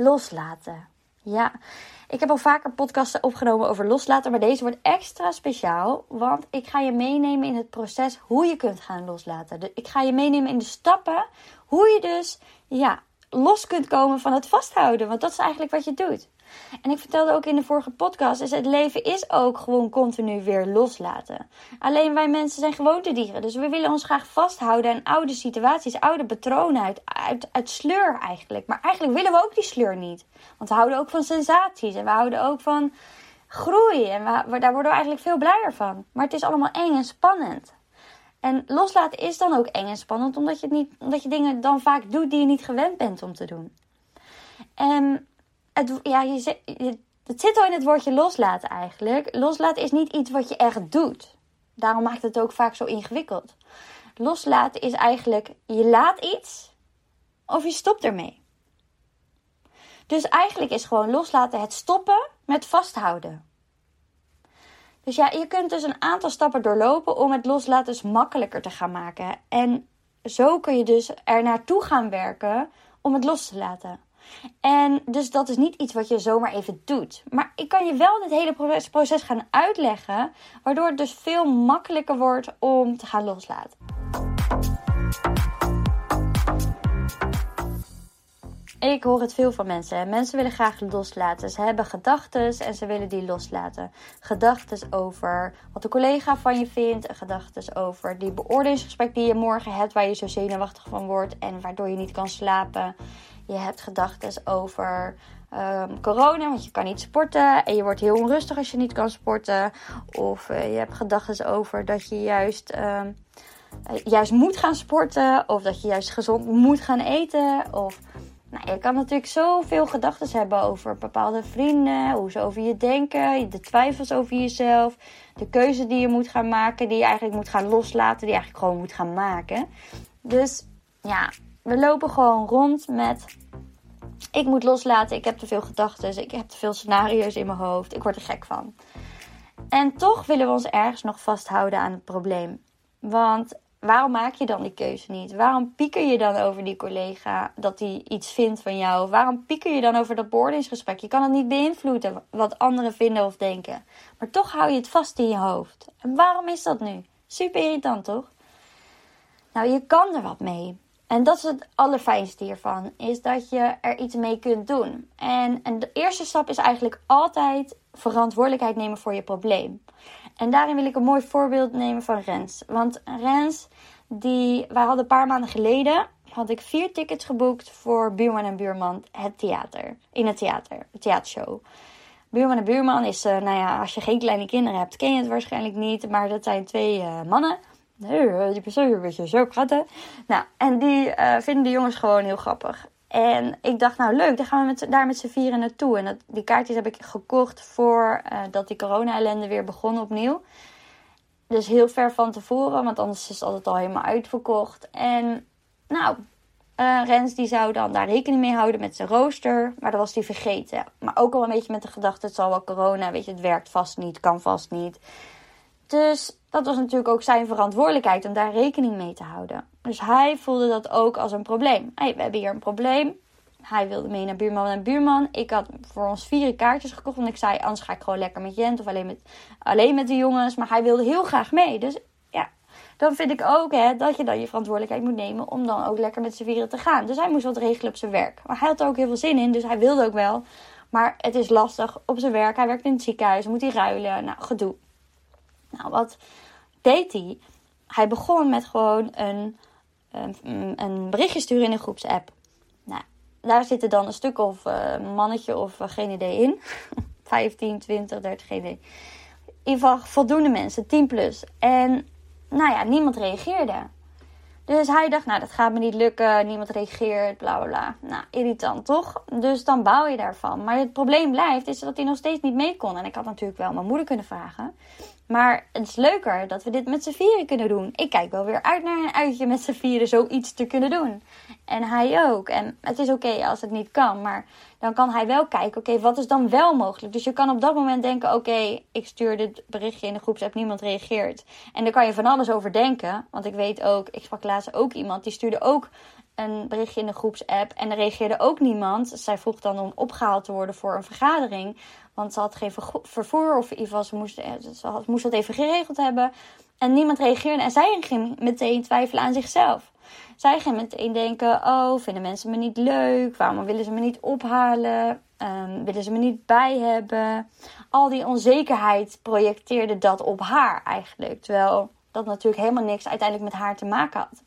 Loslaten. Ja, ik heb al vaker podcasten opgenomen over loslaten, maar deze wordt extra speciaal, want ik ga je meenemen in het proces hoe je kunt gaan loslaten. Ik ga je meenemen in de stappen hoe je dus ja, los kunt komen van het vasthouden, want dat is eigenlijk wat je doet. En ik vertelde ook in de vorige podcast, is het leven is ook gewoon continu weer loslaten. Alleen wij mensen zijn gewoontedieren, dus we willen ons graag vasthouden aan oude situaties, oude patronen, uit, uit, uit sleur eigenlijk. Maar eigenlijk willen we ook die sleur niet. Want we houden ook van sensaties en we houden ook van groei. En daar worden we eigenlijk veel blijer van. Maar het is allemaal eng en spannend. En loslaten is dan ook eng en spannend, omdat je, het niet, omdat je dingen dan vaak doet die je niet gewend bent om te doen. En het, het zit al in het woordje loslaten eigenlijk. Loslaten is niet iets wat je echt doet. Daarom maakt het ook vaak zo ingewikkeld. Loslaten is eigenlijk je laat iets of je stopt ermee. Dus eigenlijk is gewoon loslaten het stoppen met vasthouden. Dus ja, je kunt dus een aantal stappen doorlopen om het loslaten dus makkelijker te gaan maken. En zo kun je dus er naartoe gaan werken om het los te laten. En dus dat is niet iets wat je zomaar even doet. Maar ik kan je wel dit hele proces gaan uitleggen, waardoor het dus veel makkelijker wordt om te gaan loslaten. Ik hoor het veel van mensen. Mensen willen graag loslaten. Ze hebben gedachten en ze willen die loslaten. Gedachten over wat de collega van je vindt. Gedachten over die beoordelingsgesprek die je morgen hebt, waar je zo zenuwachtig van wordt en waardoor je niet kan slapen. Je hebt gedachten over um, corona, want je kan niet sporten. En je wordt heel onrustig als je niet kan sporten. Of uh, je hebt gedachten over dat je juist, um, juist moet gaan sporten. Of dat je juist gezond moet gaan eten. Of nou, je kan natuurlijk zoveel gedachten hebben over bepaalde vrienden, hoe ze over je denken, de twijfels over jezelf, de keuze die je moet gaan maken, die je eigenlijk moet gaan loslaten, die je eigenlijk gewoon moet gaan maken. Dus ja, we lopen gewoon rond met ik moet loslaten, ik heb te veel gedachten, ik heb te veel scenario's in mijn hoofd, ik word er gek van. En toch willen we ons ergens nog vasthouden aan het probleem. Want waarom maak je dan die keuze niet? Waarom pieker je dan over die collega dat hij iets vindt van jou? Waarom pieker je dan over dat boordingsgesprek? Je kan het niet beïnvloeden wat anderen vinden of denken. Maar toch hou je het vast in je hoofd. En waarom is dat nu? Super irritant, toch? Nou, je kan er wat mee. En dat is het allerfijnste hiervan, is dat je er iets mee kunt doen. En, de eerste stap is eigenlijk altijd verantwoordelijkheid nemen voor je probleem. En daarin wil ik een mooi voorbeeld nemen van Rens. Want Rens, die, wij hadden een paar maanden geleden, had ik vier tickets geboekt voor Buurman en Buurman, het theater. In het theater, de theatershow. Buurman en Buurman is, uh, nou ja, als je geen kleine kinderen hebt, ken je het waarschijnlijk niet. Maar dat zijn twee uh, mannen Nee, eh, die persoon een beetje zo praten. Nou, en die uh, vinden de jongens gewoon heel grappig. En ik dacht, nou leuk, dan gaan we met, daar met z'n vieren naartoe. En dat, die kaartjes heb ik gekocht voordat uh, dat die corona-ellende weer begon opnieuw. Dus heel ver van tevoren, want anders is het altijd al helemaal uitverkocht. En nou, uh, Rens die zou dan daar rekening mee houden met zijn rooster. Maar dat was hij vergeten. Maar ook al een beetje met de gedachte, het zal wel corona, weet je, het werkt vast niet, kan vast niet. Dus dat was natuurlijk ook zijn verantwoordelijkheid om daar rekening mee te houden. Dus hij voelde dat ook als een probleem. Hey, we hebben hier een probleem. Hij wilde mee naar buurman en buurman. Ik had voor ons vier kaartjes gekocht. Want ik zei, anders ga ik gewoon lekker met Jent of alleen met, alleen met de jongens. Maar hij wilde heel graag mee. Dus ja, dan vind ik ook hè, dat je dan je verantwoordelijkheid moet nemen om dan ook lekker met z'n vieren te gaan. Dus hij moest wat regelen op zijn werk. Maar hij had er ook heel veel zin in, dus hij wilde ook wel. Maar het is lastig op zijn werk. Hij werkt in het ziekenhuis, moet hij ruilen. Nou, gedoe. Nou, wat deed hij? Hij begon met gewoon een, een, een berichtje sturen in een groepsapp. Nou, daar zitten dan een stuk of uh, mannetje of uh, geen idee in. 15, 20, 30, geen idee. In ieder geval voldoende mensen, 10 plus. En nou ja, niemand reageerde. Dus hij dacht, nou dat gaat me niet lukken, niemand reageert, bla bla bla. Nou, irritant toch? Dus dan bouw je daarvan. Maar het probleem blijft, is dat hij nog steeds niet mee kon. En ik had natuurlijk wel mijn moeder kunnen vragen. Maar het is leuker dat we dit met z'n vieren kunnen doen. Ik kijk wel weer uit naar een uitje met z'n vieren zoiets te kunnen doen. En hij ook. En het is oké als het niet kan. Maar dan kan hij wel kijken, oké, wat is dan wel mogelijk? Dus je kan op dat moment denken, oké, ik stuur dit berichtje in de groepsapp, niemand reageert. En daar kan je van alles over denken. Want ik weet ook, ik sprak laatst ook iemand, die stuurde ook een berichtje in de groepsapp en er reageerde ook niemand. Zij vroeg dan om opgehaald te worden voor een vergadering. Want ze had geen vervoer of in ze moest, eh, moest dat even geregeld hebben. En niemand reageerde en zij ging meteen twijfelen aan zichzelf. Zij ging meteen denken: Oh, vinden mensen me niet leuk? Waarom willen ze me niet ophalen? Um, willen ze me niet bij hebben? Al die onzekerheid projecteerde dat op haar eigenlijk. Terwijl dat natuurlijk helemaal niks uiteindelijk met haar te maken had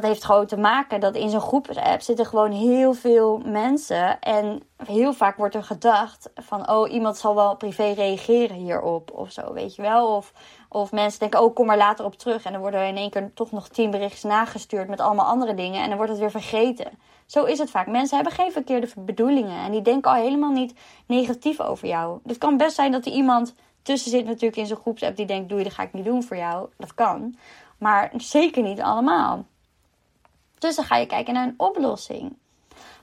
dat heeft gewoon te maken dat in zo'n groepsapp zitten gewoon heel veel mensen. En heel vaak wordt er gedacht van, oh, iemand zal wel privé reageren hierop of zo, weet je wel. Of, of mensen denken, oh, kom maar later op terug. En dan worden er in één keer toch nog tien berichtjes nagestuurd met allemaal andere dingen. En dan wordt het weer vergeten. Zo is het vaak. Mensen hebben geen verkeerde bedoelingen. En die denken al helemaal niet negatief over jou. Het kan best zijn dat er iemand tussen zit natuurlijk in zo'n groepsapp die denkt, doe dat ga ik niet doen voor jou. Dat kan. Maar zeker niet allemaal. Dus dan ga je kijken naar een oplossing.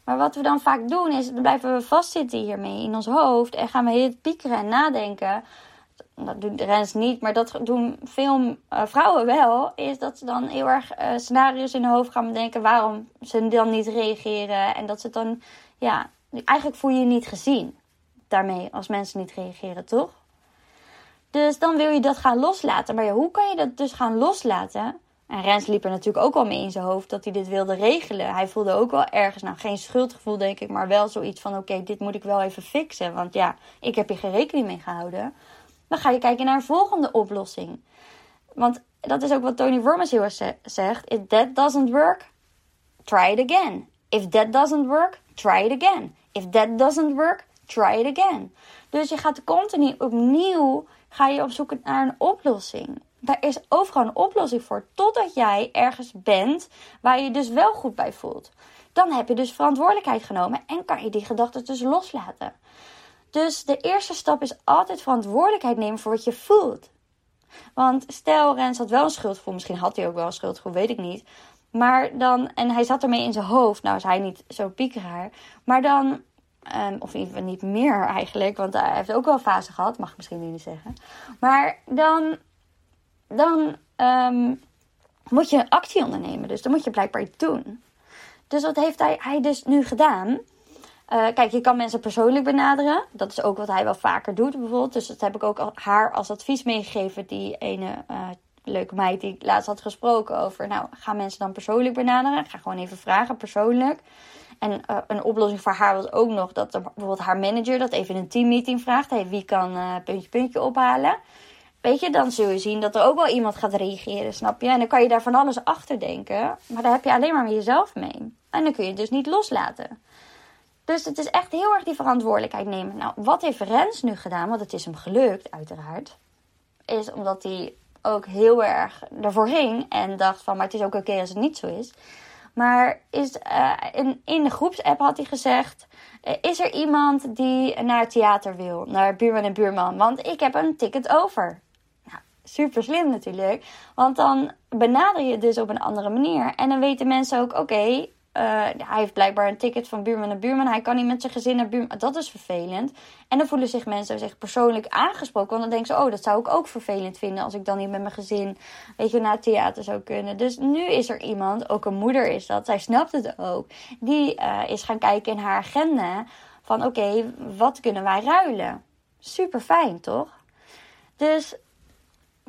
Maar wat we dan vaak doen is, dan blijven we vastzitten hiermee in ons hoofd en gaan we heel piekeren en nadenken. Dat doen de rens niet, maar dat doen veel uh, vrouwen wel. Is dat ze dan heel erg uh, scenario's in hun hoofd gaan bedenken waarom ze dan niet reageren. En dat ze dan, ja, eigenlijk voel je je niet gezien daarmee als mensen niet reageren, toch? Dus dan wil je dat gaan loslaten. Maar hoe kan je dat dus gaan loslaten? En Rens liep er natuurlijk ook al mee in zijn hoofd dat hij dit wilde regelen. Hij voelde ook wel ergens, nou geen schuldgevoel denk ik, maar wel zoiets van: oké, dit moet ik wel even fixen. Want ja, ik heb hier geen rekening mee gehouden. Dan ga je kijken naar een volgende oplossing. Want dat is ook wat Tony Robbins heel erg zegt: If that doesn't work, try it again. If that doesn't work, try it again. If that doesn't work, try it again. Dus je gaat continu opnieuw ga je op zoek naar een oplossing daar is overal een oplossing voor. Totdat jij ergens bent waar je dus wel goed bij voelt. Dan heb je dus verantwoordelijkheid genomen en kan je die gedachten dus loslaten. Dus de eerste stap is altijd verantwoordelijkheid nemen voor wat je voelt. Want stel, Rens had wel een schuldgevoel. Misschien had hij ook wel een schuldgevoel, weet ik niet. Maar dan, en hij zat ermee in zijn hoofd. Nou is hij niet zo piekeraar. Maar dan, um, of niet meer eigenlijk. Want hij heeft ook wel fase gehad. Mag ik misschien niet zeggen. Maar dan dan um, moet je actie ondernemen. Dus dan moet je blijkbaar doen. Dus wat heeft hij, hij dus nu gedaan? Uh, kijk, je kan mensen persoonlijk benaderen. Dat is ook wat hij wel vaker doet, bijvoorbeeld. Dus dat heb ik ook haar als advies meegegeven. Die ene uh, leuke meid die ik laatst had gesproken over. Nou, ga mensen dan persoonlijk benaderen? Ga gewoon even vragen, persoonlijk. En uh, een oplossing voor haar was ook nog dat bijvoorbeeld haar manager dat even in een teammeeting vraagt. Hey, wie kan puntje puntje ophalen? Weet je, dan zul je zien dat er ook wel iemand gaat reageren, snap je? En dan kan je daar van alles achter denken. Maar daar heb je alleen maar met jezelf mee. En dan kun je het dus niet loslaten. Dus het is echt heel erg die verantwoordelijkheid nemen. Nou, wat heeft Rens nu gedaan? Want het is hem gelukt, uiteraard. Is omdat hij ook heel erg ervoor ging. En dacht van, maar het is ook oké als het niet zo is. Maar is, uh, in, in de groepsapp had hij gezegd: uh, Is er iemand die naar het theater wil? Naar buurman en buurman? Want ik heb een ticket over super slim natuurlijk. Want dan benader je het dus op een andere manier. En dan weten mensen ook, oké, eh, hij heeft blijkbaar een ticket van buurman naar buurman. Hij kan niet met zijn gezin naar buurman. Dat is vervelend. En dan voelen zich mensen zich persoonlijk aangesproken. Want dan denken ze, oh, dat zou ik ook vervelend vinden als ik dan niet met mijn gezin, weet je, naar het theater zou kunnen. Dus nu is er iemand, ook een moeder is dat, zij snapt het ook. Die uh, is gaan kijken in haar agenda van, oké, wat kunnen wij ruilen? Super fijn, toch? Dus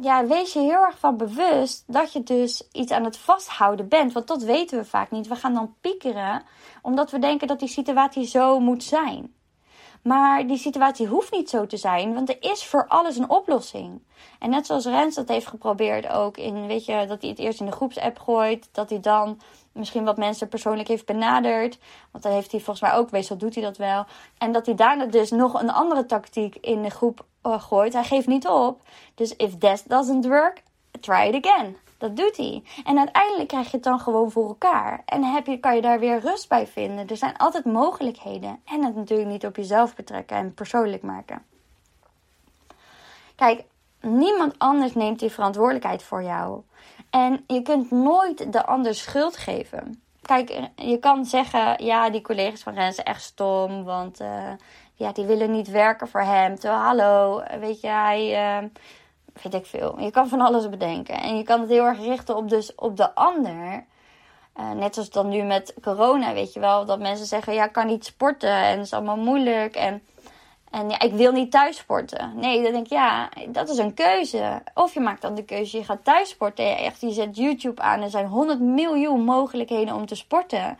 ja, wees je heel erg van bewust dat je dus iets aan het vasthouden bent. Want dat weten we vaak niet. We gaan dan piekeren omdat we denken dat die situatie zo moet zijn. Maar die situatie hoeft niet zo te zijn, want er is voor alles een oplossing. En net zoals Rens dat heeft geprobeerd ook in, weet je, dat hij het eerst in de groepsapp gooit, dat hij dan misschien wat mensen persoonlijk heeft benaderd. Want dan heeft hij volgens mij ook, meestal doet hij dat wel. En dat hij daarna dus nog een andere tactiek in de groep gooit. Hij geeft niet op. Dus if that doesn't work, try it again. Dat doet hij. En uiteindelijk krijg je het dan gewoon voor elkaar. En heb je, kan je daar weer rust bij vinden. Er zijn altijd mogelijkheden. En het natuurlijk niet op jezelf betrekken en persoonlijk maken. Kijk, niemand anders neemt die verantwoordelijkheid voor jou. En je kunt nooit de ander schuld geven. Kijk, je kan zeggen, ja, die collega's van Rens zijn echt stom, want uh, ja, die willen niet werken voor hem. Hallo, weet je, hij, uh, weet ik veel. Je kan van alles bedenken. En je kan het heel erg richten op, dus, op de ander. Uh, net als dan nu met corona, weet je wel. Dat mensen zeggen, ja, ik kan niet sporten en het is allemaal moeilijk. En, en ja, ik wil niet thuis sporten. Nee, dan denk ik, ja, dat is een keuze. Of je maakt dan de keuze, je gaat thuis sporten. Echt, je zet YouTube aan, er zijn 100 miljoen mogelijkheden om te sporten.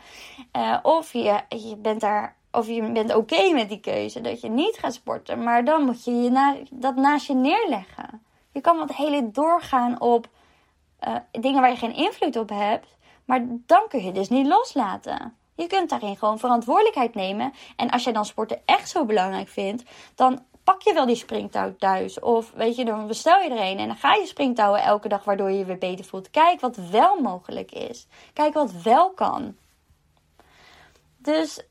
Uh, of je, je bent daar of je bent oké met die keuze dat je niet gaat sporten. Maar dan moet je, je na, dat naast je neerleggen. Je kan wat hele doorgaan op uh, dingen waar je geen invloed op hebt. Maar dan kun je dus niet loslaten. Je kunt daarin gewoon verantwoordelijkheid nemen. En als jij dan sporten echt zo belangrijk vindt, dan pak je wel die springtouw thuis. Of weet je, dan bestel je er een en dan ga je springtouwen elke dag, waardoor je je weer beter voelt. Kijk wat wel mogelijk is. Kijk wat wel kan. Dus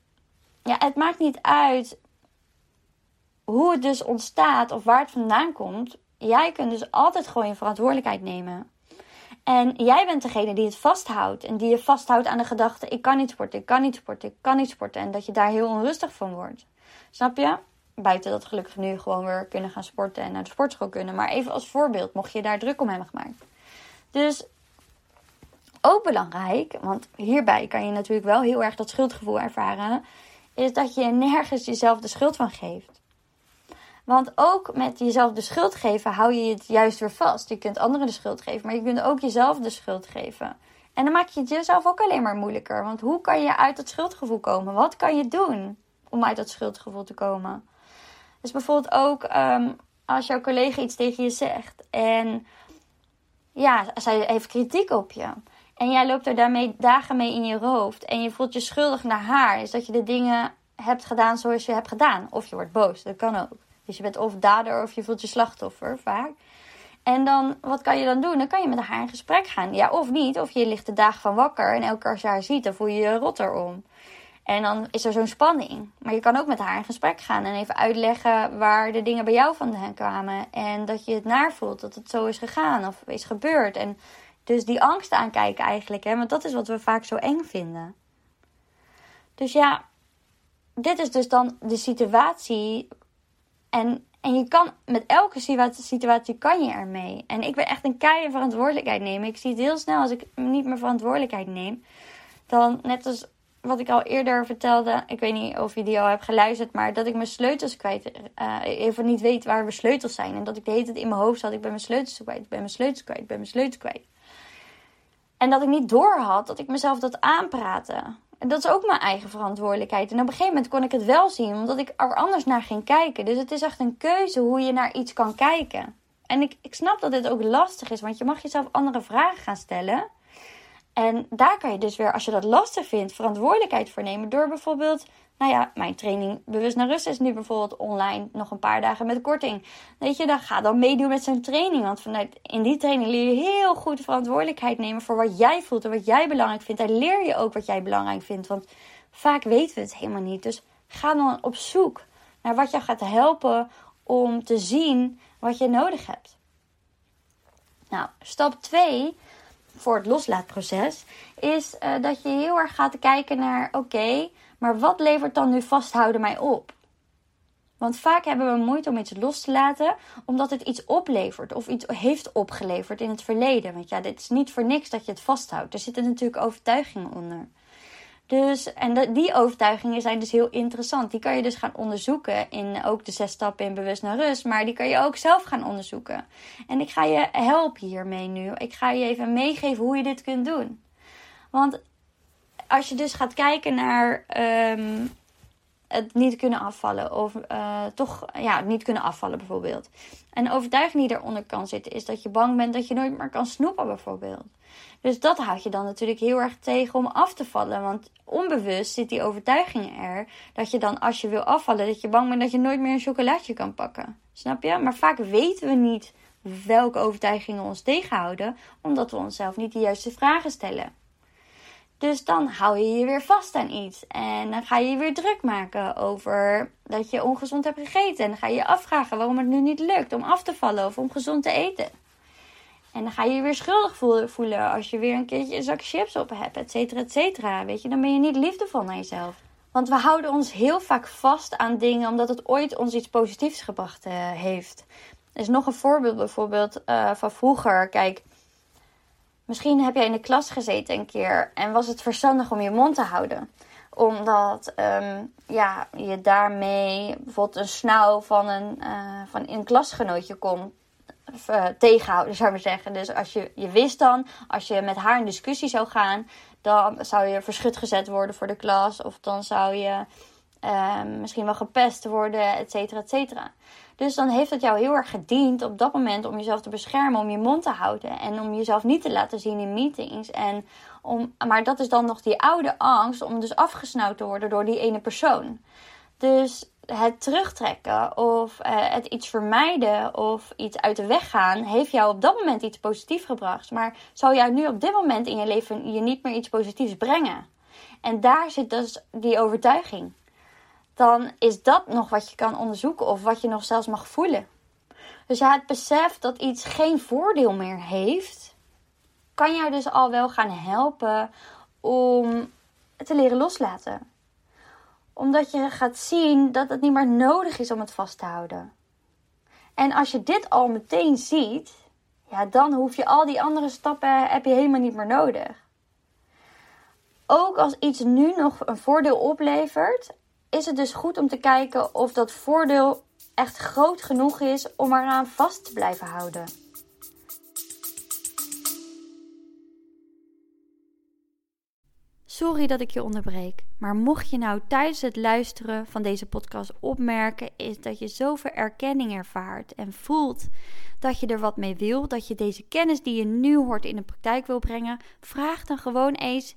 ja, het maakt niet uit hoe het dus ontstaat of waar het vandaan komt. Jij kunt dus altijd gewoon je verantwoordelijkheid nemen. En jij bent degene die het vasthoudt. En die je vasthoudt aan de gedachte: ik kan niet sporten, ik kan niet sporten, ik kan niet sporten. En dat je daar heel onrustig van wordt. Snap je? Buiten dat gelukkig nu gewoon weer kunnen gaan sporten en naar de sportschool kunnen. Maar even als voorbeeld, mocht je daar druk om hebben gemaakt. Dus ook belangrijk, want hierbij kan je natuurlijk wel heel erg dat schuldgevoel ervaren is dat je nergens jezelf de schuld van geeft. Want ook met jezelf de schuld geven hou je het juist weer vast. Je kunt anderen de schuld geven, maar je kunt ook jezelf de schuld geven. En dan maak je het jezelf ook alleen maar moeilijker. Want hoe kan je uit dat schuldgevoel komen? Wat kan je doen om uit dat schuldgevoel te komen? Dus bijvoorbeeld ook um, als jouw collega iets tegen je zegt en ja, zij heeft kritiek op je. En jij loopt er daarmee dagen mee in je hoofd. En je voelt je schuldig naar haar. Is dat je de dingen hebt gedaan zoals je hebt gedaan. Of je wordt boos. Dat kan ook. Dus je bent of dader of je voelt je slachtoffer vaak. En dan, wat kan je dan doen? Dan kan je met haar in gesprek gaan. Ja, of niet. Of je ligt de dagen van wakker en elke keer als je haar ziet, dan voel je je rotter om. En dan is er zo'n spanning. Maar je kan ook met haar in gesprek gaan en even uitleggen waar de dingen bij jou vandaan kwamen. En dat je het naar voelt dat het zo is gegaan of is gebeurd. En dus die angst aankijken eigenlijk, hè? want dat is wat we vaak zo eng vinden. Dus ja, dit is dus dan de situatie. En, en je kan met elke situatie kan je ermee. En ik ben echt een keiharde verantwoordelijkheid nemen. Ik zie het heel snel als ik niet meer verantwoordelijkheid neem. Dan net als wat ik al eerder vertelde. Ik weet niet of je die al hebt geluisterd. Maar dat ik mijn sleutels kwijt. Uh, even niet weet waar mijn sleutels zijn. En dat ik de hele tijd in mijn hoofd zat. Ik ben mijn sleutels kwijt. Ik ben mijn sleutels kwijt. Ik ben mijn sleutels kwijt. En dat ik niet door had dat ik mezelf dat aanpraatte. En dat is ook mijn eigen verantwoordelijkheid. En op een gegeven moment kon ik het wel zien, omdat ik er anders naar ging kijken. Dus het is echt een keuze hoe je naar iets kan kijken. En ik, ik snap dat dit ook lastig is, want je mag jezelf andere vragen gaan stellen. En daar kan je dus weer, als je dat lastig vindt, verantwoordelijkheid voor nemen. Door bijvoorbeeld nou ja, mijn training Bewust naar Rust is nu bijvoorbeeld online nog een paar dagen met korting. Weet je, dan ga dan meedoen met zijn training. Want vanuit in die training leer je heel goed verantwoordelijkheid nemen voor wat jij voelt en wat jij belangrijk vindt. Daar leer je ook wat jij belangrijk vindt. Want vaak weten we het helemaal niet. Dus ga dan op zoek naar wat jou gaat helpen om te zien wat je nodig hebt. Nou, stap 2 voor het loslaatproces is uh, dat je heel erg gaat kijken naar: oké, maar wat levert dan nu vasthouden mij op? Want vaak hebben we moeite om iets los te laten, omdat het iets oplevert of iets heeft opgeleverd in het verleden. Want ja, dit is niet voor niks dat je het vasthoudt. Er zitten natuurlijk overtuigingen onder. Dus, en die overtuigingen zijn dus heel interessant. Die kan je dus gaan onderzoeken in ook de zes stappen in bewust naar rust. Maar die kan je ook zelf gaan onderzoeken. En ik ga je helpen hiermee nu. Ik ga je even meegeven hoe je dit kunt doen. Want als je dus gaat kijken naar um, het niet kunnen afvallen. Of uh, toch ja, niet kunnen afvallen bijvoorbeeld. En de overtuiging die eronder kan zitten is dat je bang bent dat je nooit meer kan snoepen bijvoorbeeld. Dus dat houd je dan natuurlijk heel erg tegen om af te vallen. Want onbewust zit die overtuiging er. Dat je dan als je wil afvallen, dat je bang bent dat je nooit meer een chocolaatje kan pakken. Snap je? Maar vaak weten we niet welke overtuigingen ons tegenhouden. Omdat we onszelf niet de juiste vragen stellen. Dus dan hou je je weer vast aan iets. En dan ga je je weer druk maken over dat je ongezond hebt gegeten. En dan ga je je afvragen waarom het nu niet lukt om af te vallen of om gezond te eten. En dan ga je je weer schuldig voelen als je weer een keertje een zak chips op hebt, et cetera, et cetera. Weet je, dan ben je niet liefdevol naar jezelf. Want we houden ons heel vaak vast aan dingen omdat het ooit ons iets positiefs gebracht uh, heeft. Er is nog een voorbeeld bijvoorbeeld uh, van vroeger. Kijk, Misschien heb jij in de klas gezeten een keer en was het verstandig om je mond te houden. Omdat um, ja, je daarmee bijvoorbeeld een snauw van een, uh, van een klasgenootje kon uh, tegenhouden, zou ik zeggen. Dus als je, je wist dan, als je met haar in discussie zou gaan, dan zou je verschut gezet worden voor de klas. Of dan zou je um, misschien wel gepest worden, et cetera, et cetera. Dus dan heeft het jou heel erg gediend op dat moment om jezelf te beschermen, om je mond te houden en om jezelf niet te laten zien in meetings. En om, maar dat is dan nog die oude angst om dus afgesnauwd te worden door die ene persoon. Dus het terugtrekken of uh, het iets vermijden of iets uit de weg gaan, heeft jou op dat moment iets positiefs gebracht. Maar zou jou nu op dit moment in je leven je niet meer iets positiefs brengen? En daar zit dus die overtuiging dan is dat nog wat je kan onderzoeken of wat je nog zelfs mag voelen. Dus ja, het besef dat iets geen voordeel meer heeft, kan jou dus al wel gaan helpen om het te leren loslaten. Omdat je gaat zien dat het niet meer nodig is om het vast te houden. En als je dit al meteen ziet, ja, dan hoef je al die andere stappen heb je helemaal niet meer nodig. Ook als iets nu nog een voordeel oplevert is het dus goed om te kijken of dat voordeel echt groot genoeg is om eraan vast te blijven houden. Sorry dat ik je onderbreek, maar mocht je nou tijdens het luisteren van deze podcast opmerken, is dat je zoveel erkenning ervaart en voelt dat je er wat mee wil, dat je deze kennis die je nu hoort in de praktijk wil brengen, vraag dan gewoon eens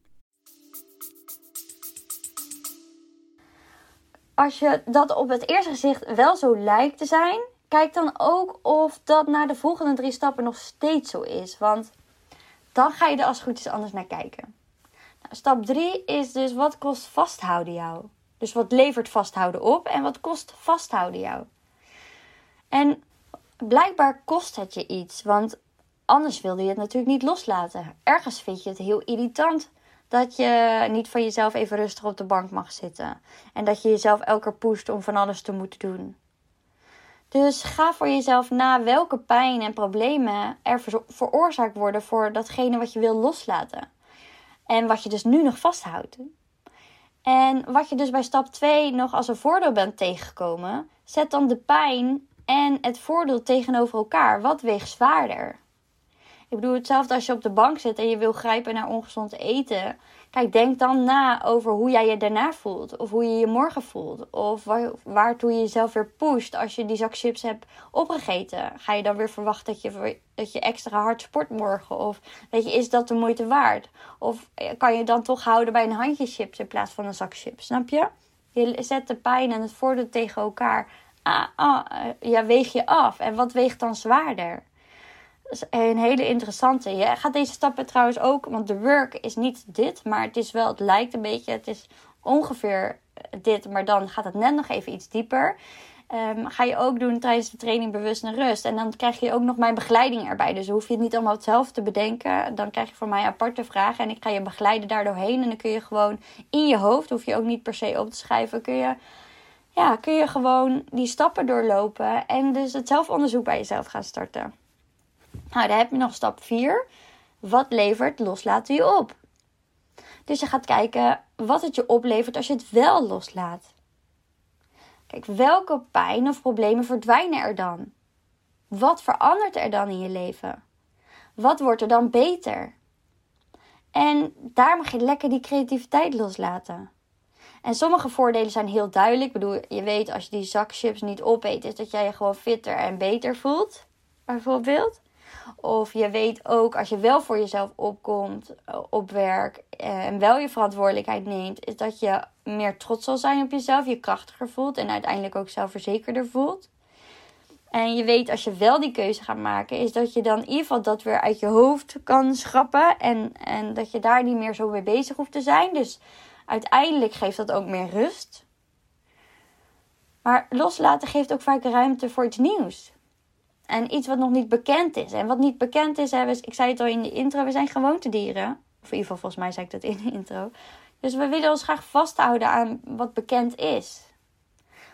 Als je dat op het eerste gezicht wel zo lijkt te zijn, kijk dan ook of dat na de volgende drie stappen nog steeds zo is. Want dan ga je er als goed is anders naar kijken. Nou, stap 3 is dus wat kost vasthouden jou? Dus wat levert vasthouden op en wat kost vasthouden jou? En blijkbaar kost het je iets, want anders wilde je het natuurlijk niet loslaten. Ergens vind je het heel irritant dat je niet van jezelf even rustig op de bank mag zitten. En dat je jezelf elke keer pusht om van alles te moeten doen. Dus ga voor jezelf na welke pijn en problemen er veroorzaakt worden voor datgene wat je wil loslaten. En wat je dus nu nog vasthoudt. En wat je dus bij stap 2 nog als een voordeel bent tegengekomen, zet dan de pijn en het voordeel tegenover elkaar. Wat weegt zwaarder? Ik bedoel, hetzelfde als je op de bank zit en je wil grijpen naar ongezond eten. Kijk, denk dan na over hoe jij je daarna voelt. Of hoe je je morgen voelt. Of waar, waartoe je jezelf weer pusht als je die zak chips hebt opgegeten. Ga je dan weer verwachten dat je, dat je extra hard sport morgen? Of weet je, is dat de moeite waard? Of kan je dan toch houden bij een handje chips in plaats van een zak chips? Snap je? Je zet de pijn en het voordeel tegen elkaar. Ah, ah, ja, weeg je af. En wat weegt dan zwaarder? Een hele interessante. Je gaat deze stappen trouwens ook, want de work is niet dit, maar het is wel, het lijkt een beetje, het is ongeveer dit, maar dan gaat het net nog even iets dieper. Um, ga je ook doen tijdens de training bewust en rust. En dan krijg je ook nog mijn begeleiding erbij. Dus hoef je het niet allemaal zelf te bedenken. Dan krijg je van mij aparte vragen. En ik ga je begeleiden daardoorheen. En dan kun je gewoon in je hoofd, hoef je ook niet per se op te schrijven. Kun je, ja, kun je gewoon die stappen doorlopen. En dus het zelfonderzoek bij jezelf gaan starten. Nou, dan heb je nog stap 4. Wat levert loslaten je op? Dus je gaat kijken wat het je oplevert als je het wel loslaat. Kijk, welke pijn of problemen verdwijnen er dan? Wat verandert er dan in je leven? Wat wordt er dan beter? En daar mag je lekker die creativiteit loslaten. En sommige voordelen zijn heel duidelijk. Ik bedoel, je weet als je die zak chips niet opeet, is dat jij je gewoon fitter en beter voelt. Bijvoorbeeld. Of je weet ook als je wel voor jezelf opkomt eh, op werk en wel je verantwoordelijkheid neemt, is dat je meer trots zal zijn op jezelf, je krachtiger voelt en uiteindelijk ook zelfverzekerder voelt. En je weet als je wel die keuze gaat maken, is dat je dan in ieder geval dat weer uit je hoofd kan schrappen. En, en dat je daar niet meer zo mee bezig hoeft te zijn. Dus uiteindelijk geeft dat ook meer rust. Maar loslaten geeft ook vaak ruimte voor iets nieuws. En iets wat nog niet bekend is. En wat niet bekend is, hè, ik zei het al in de intro, we zijn gewoontedieren. Of in ieder geval, volgens mij zei ik dat in de intro. Dus we willen ons graag vasthouden aan wat bekend is.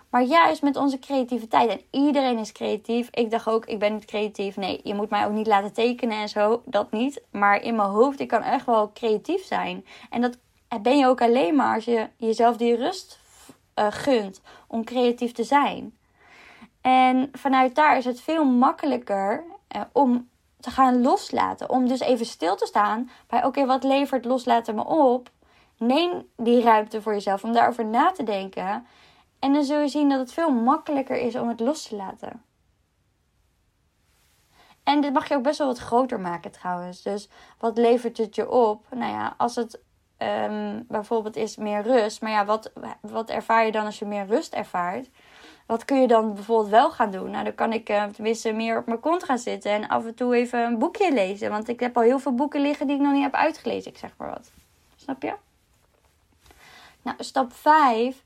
Maar juist met onze creativiteit. En iedereen is creatief. Ik dacht ook, ik ben niet creatief. Nee, je moet mij ook niet laten tekenen en zo. Dat niet. Maar in mijn hoofd, ik kan echt wel creatief zijn. En dat ben je ook alleen maar als je jezelf die rust uh, gunt om creatief te zijn. En vanuit daar is het veel makkelijker uh, om te gaan loslaten. Om dus even stil te staan bij: oké, wat levert loslaten me op? Neem die ruimte voor jezelf om daarover na te denken. En dan zul je zien dat het veel makkelijker is om het los te laten. En dit mag je ook best wel wat groter maken trouwens. Dus wat levert het je op? Nou ja, als het um, bijvoorbeeld is meer rust. Maar ja, wat, wat ervaar je dan als je meer rust ervaart? Wat kun je dan bijvoorbeeld wel gaan doen? Nou, dan kan ik uh, tenminste meer op mijn kont gaan zitten en af en toe even een boekje lezen. Want ik heb al heel veel boeken liggen die ik nog niet heb uitgelezen. Ik zeg maar wat. Snap je? Nou, stap 5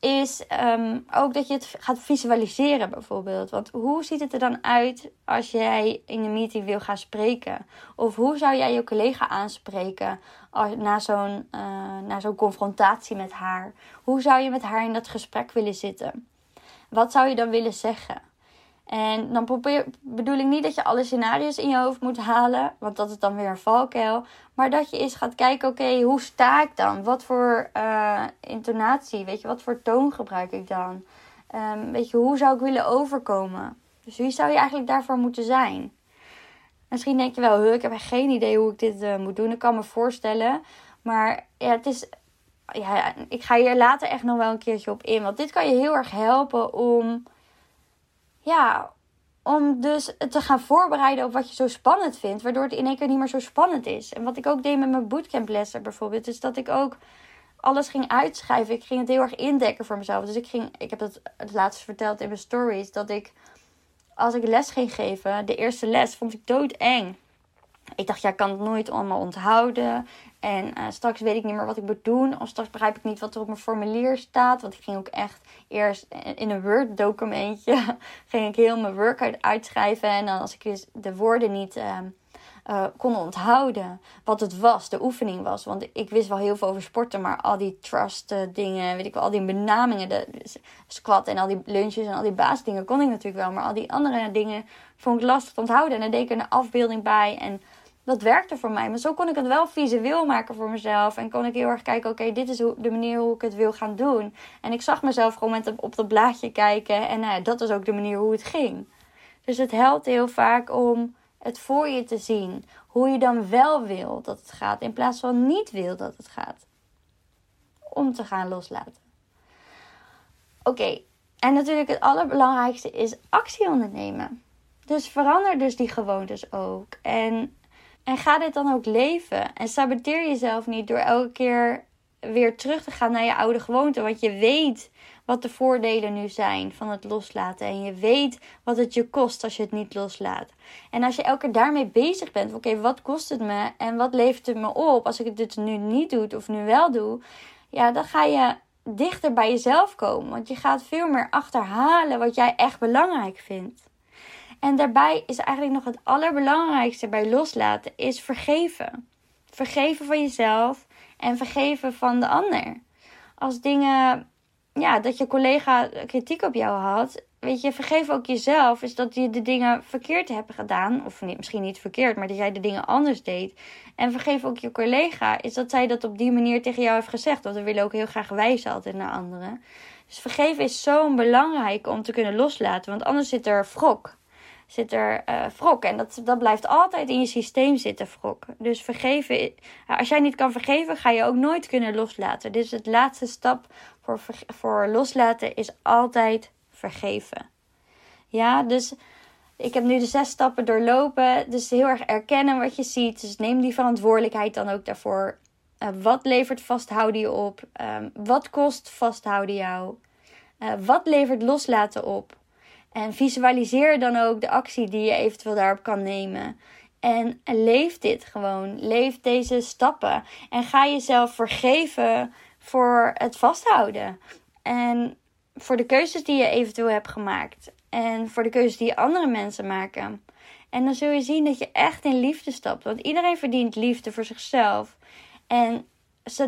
is ehm, ook dat je het gaat visualiseren bijvoorbeeld. Want hoe ziet het er dan uit als jij in een meeting wil gaan spreken? Of hoe zou jij je collega aanspreken als, na zo'n uh, na zo'n confrontatie met haar? Hoe zou je met haar in dat gesprek willen zitten? Wat zou je dan willen zeggen? En dan probeer, bedoel ik niet dat je alle scenario's in je hoofd moet halen, want dat is dan weer een valkuil. Maar dat je eens gaat kijken, oké, hoe sta ik dan? Wat voor uh, intonatie, weet je, wat voor toon gebruik ik dan? Um, weet je, hoe zou ik willen overkomen? Dus wie zou je eigenlijk daarvoor moeten zijn? Misschien denk je wel, ik heb geen idee hoe ik dit uh, moet doen. Ik kan me voorstellen. Maar ja, het is. Ja, ik ga hier later echt nog wel een keertje op in. Want dit kan je heel erg helpen om ja, om dus te gaan voorbereiden op wat je zo spannend vindt. Waardoor het in één keer niet meer zo spannend is. En wat ik ook deed met mijn bootcamplessen bijvoorbeeld. Is dat ik ook alles ging uitschrijven. Ik ging het heel erg indekken voor mezelf. Dus ik ging, ik heb het het laatst verteld in mijn stories. Dat ik, als ik les ging geven, de eerste les vond ik doodeng. Ik dacht, ja, ik kan het nooit allemaal onthouden. En uh, straks weet ik niet meer wat ik moet doen. Of straks begrijp ik niet wat er op mijn formulier staat. Want ik ging ook echt eerst in een Word documentje. ging ik heel mijn workout uitschrijven. En dan als ik dus de woorden niet uh, kon onthouden. Wat het was, de oefening was. Want ik wist wel heel veel over sporten. Maar al die trust dingen, weet ik wel. Al die benamingen. De squat en al die lunches en al die baasdingen kon ik natuurlijk wel. Maar al die andere dingen vond ik lastig te onthouden. En dan deed ik er een afbeelding bij. En dat werkte voor mij. Maar zo kon ik het wel visueel maken voor mezelf. En kon ik heel erg kijken, oké, dit is de manier hoe ik het wil gaan doen. En ik zag mezelf gewoon met op dat blaadje kijken. En nou, dat is ook de manier hoe het ging. Dus het helpt heel vaak om het voor je te zien. Hoe je dan wel wil dat het gaat. In plaats van niet wil dat het gaat. Om te gaan loslaten. Oké, en natuurlijk het allerbelangrijkste is actie ondernemen. Dus verander dus die gewoontes ook. En en ga dit dan ook leven. En saboteer jezelf niet door elke keer weer terug te gaan naar je oude gewoonte. Want je weet wat de voordelen nu zijn van het loslaten. En je weet wat het je kost als je het niet loslaat. En als je elke keer daarmee bezig bent, oké, wat kost het me en wat levert het me op als ik het nu niet doe of nu wel doe, ja, dan ga je dichter bij jezelf komen. Want je gaat veel meer achterhalen wat jij echt belangrijk vindt. En daarbij is eigenlijk nog het allerbelangrijkste bij loslaten is vergeven. Vergeven van jezelf en vergeven van de ander. Als dingen, ja, dat je collega kritiek op jou had, weet je, vergeef ook jezelf. Is dat je de dingen verkeerd hebt gedaan. Of misschien niet verkeerd, maar dat jij de dingen anders deed. En vergeef ook je collega. Is dat zij dat op die manier tegen jou heeft gezegd. Want we willen ook heel graag wijzen altijd naar anderen. Dus vergeven is zo belangrijk om te kunnen loslaten. Want anders zit er wrok zit er uh, wrok. En dat, dat blijft altijd in je systeem zitten, wrok. Dus vergeven, als jij niet kan vergeven, ga je ook nooit kunnen loslaten. Dus het laatste stap voor, voor loslaten is altijd vergeven. Ja, dus ik heb nu de zes stappen doorlopen. Dus heel erg erkennen wat je ziet. Dus neem die verantwoordelijkheid dan ook daarvoor. Uh, wat levert vasthouden je op? Um, wat kost vasthouden jou? Wat levert loslaten op? En visualiseer dan ook de actie die je eventueel daarop kan nemen. En leef dit gewoon. Leef deze stappen. En ga jezelf vergeven voor het vasthouden. En voor de keuzes die je eventueel hebt gemaakt. En voor de keuzes die andere mensen maken. En dan zul je zien dat je echt in liefde stapt. Want iedereen verdient liefde voor zichzelf. En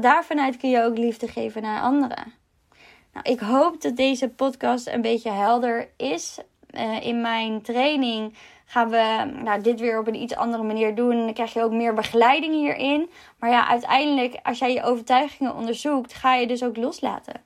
daarvanuit kun je ook liefde geven naar anderen. Nou, ik hoop dat deze podcast een beetje helder is. Uh, in mijn training gaan we nou, dit weer op een iets andere manier doen. Dan krijg je ook meer begeleiding hierin. Maar ja, uiteindelijk, als jij je overtuigingen onderzoekt, ga je dus ook loslaten.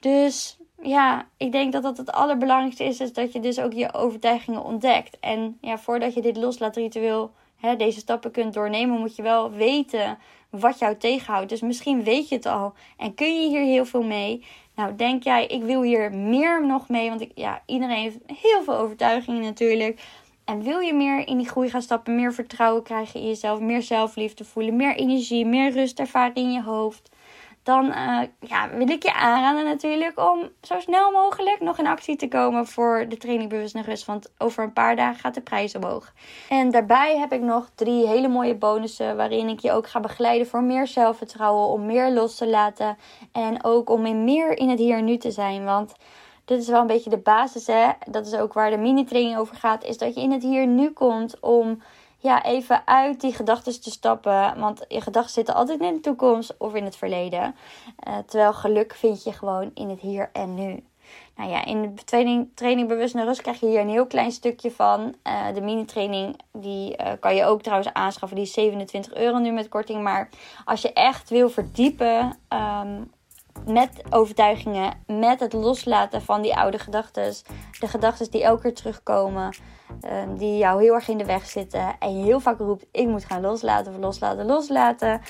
Dus ja, ik denk dat dat het allerbelangrijkste is, is dat je dus ook je overtuigingen ontdekt. En ja, voordat je dit loslaatritueel, hè, deze stappen kunt doornemen, moet je wel weten wat jou tegenhoudt. Dus misschien weet je het al en kun je hier heel veel mee. Nou, denk jij, ik wil hier meer nog mee, want ik, ja, iedereen heeft heel veel overtuigingen natuurlijk. En wil je meer in die groei gaan stappen, meer vertrouwen krijgen in jezelf, meer zelfliefde voelen, meer energie, meer rust ervaren in je hoofd? Dan uh, ja, wil ik je aanraden natuurlijk om zo snel mogelijk nog in actie te komen voor de training Bewust en Rust. Want over een paar dagen gaat de prijs omhoog. En daarbij heb ik nog drie hele mooie bonussen waarin ik je ook ga begeleiden voor meer zelfvertrouwen, om meer los te laten en ook om in meer in het hier en nu te zijn. Want dit is wel een beetje de basis, hè. Dat is ook waar de mini-training over gaat. Is dat je in het hier nu komt om ja, even uit die gedachten te stappen. Want je gedachten zitten altijd in de toekomst of in het verleden. Uh, terwijl geluk vind je gewoon in het hier en nu. Nou ja, in de training, training Bewust naar Rust krijg je hier een heel klein stukje van. Uh, de mini-training, die uh, kan je ook trouwens aanschaffen. Die is 27 euro nu met korting. Maar als je echt wil verdiepen um, met overtuigingen, met het loslaten van die oude gedachten, de gedachten die elke keer terugkomen, ehm, die jou heel erg in de weg zitten en je heel vaak roept: ik moet gaan loslaten loslaten, loslaten.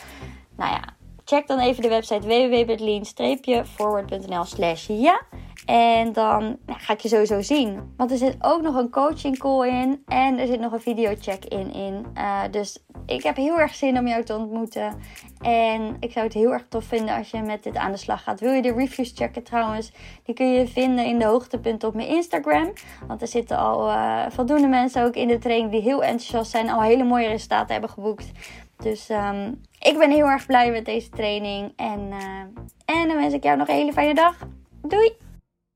Nou ja, check dan even de website www.lean-forward.nl/slash ja. En dan ga ik je sowieso zien. Want er zit ook nog een coaching call in. En er zit nog een video check-in in. Uh, dus ik heb heel erg zin om jou te ontmoeten. En ik zou het heel erg tof vinden als je met dit aan de slag gaat. Wil je de reviews checken trouwens? Die kun je vinden in de hoogtepunten op mijn Instagram. Want er zitten al uh, voldoende mensen ook in de training die heel enthousiast zijn. Al hele mooie resultaten hebben geboekt. Dus um, ik ben heel erg blij met deze training. En, uh, en dan wens ik jou nog een hele fijne dag. Doei!